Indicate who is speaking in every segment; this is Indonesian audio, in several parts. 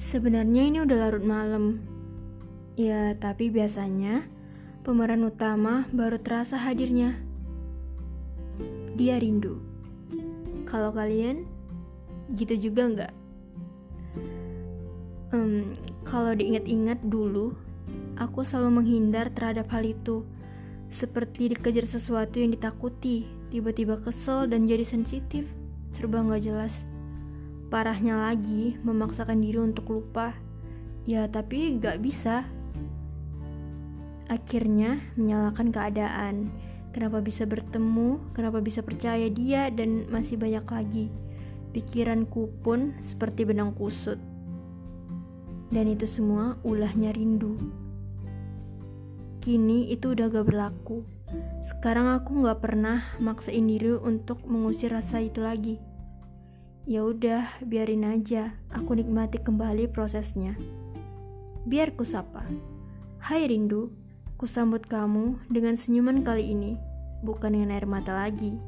Speaker 1: Sebenarnya ini udah larut malam. Ya, tapi biasanya pemeran utama baru terasa hadirnya. Dia rindu. Kalau kalian gitu juga nggak? Um, kalau diingat-ingat dulu, aku selalu menghindar terhadap hal itu. Seperti dikejar sesuatu yang ditakuti, tiba-tiba kesel dan jadi sensitif, serba nggak jelas. Parahnya lagi, memaksakan diri untuk lupa. Ya, tapi gak bisa. Akhirnya, menyalahkan keadaan. Kenapa bisa bertemu, kenapa bisa percaya dia, dan masih banyak lagi. Pikiranku pun seperti benang kusut. Dan itu semua ulahnya rindu. Kini itu udah gak berlaku. Sekarang aku gak pernah maksain diri untuk mengusir rasa itu lagi. Ya udah, biarin aja. Aku nikmati kembali prosesnya. Biar ku sapa. Hai rindu, ku sambut kamu dengan senyuman kali ini, bukan dengan air mata lagi.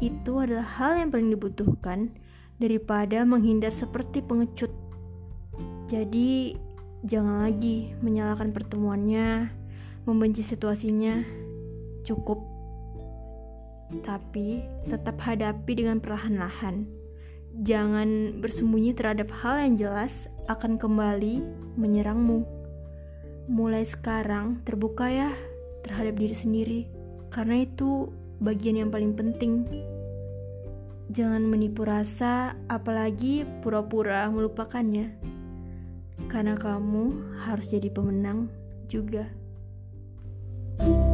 Speaker 1: Itu adalah hal yang paling dibutuhkan daripada menghindar seperti pengecut. Jadi, jangan lagi menyalahkan pertemuannya, membenci situasinya. Cukup tapi tetap hadapi dengan perlahan-lahan. Jangan bersembunyi terhadap hal yang jelas akan kembali menyerangmu. Mulai sekarang terbuka ya terhadap diri sendiri, karena itu bagian yang paling penting. Jangan menipu rasa, apalagi pura-pura melupakannya, karena kamu harus jadi pemenang juga. thank you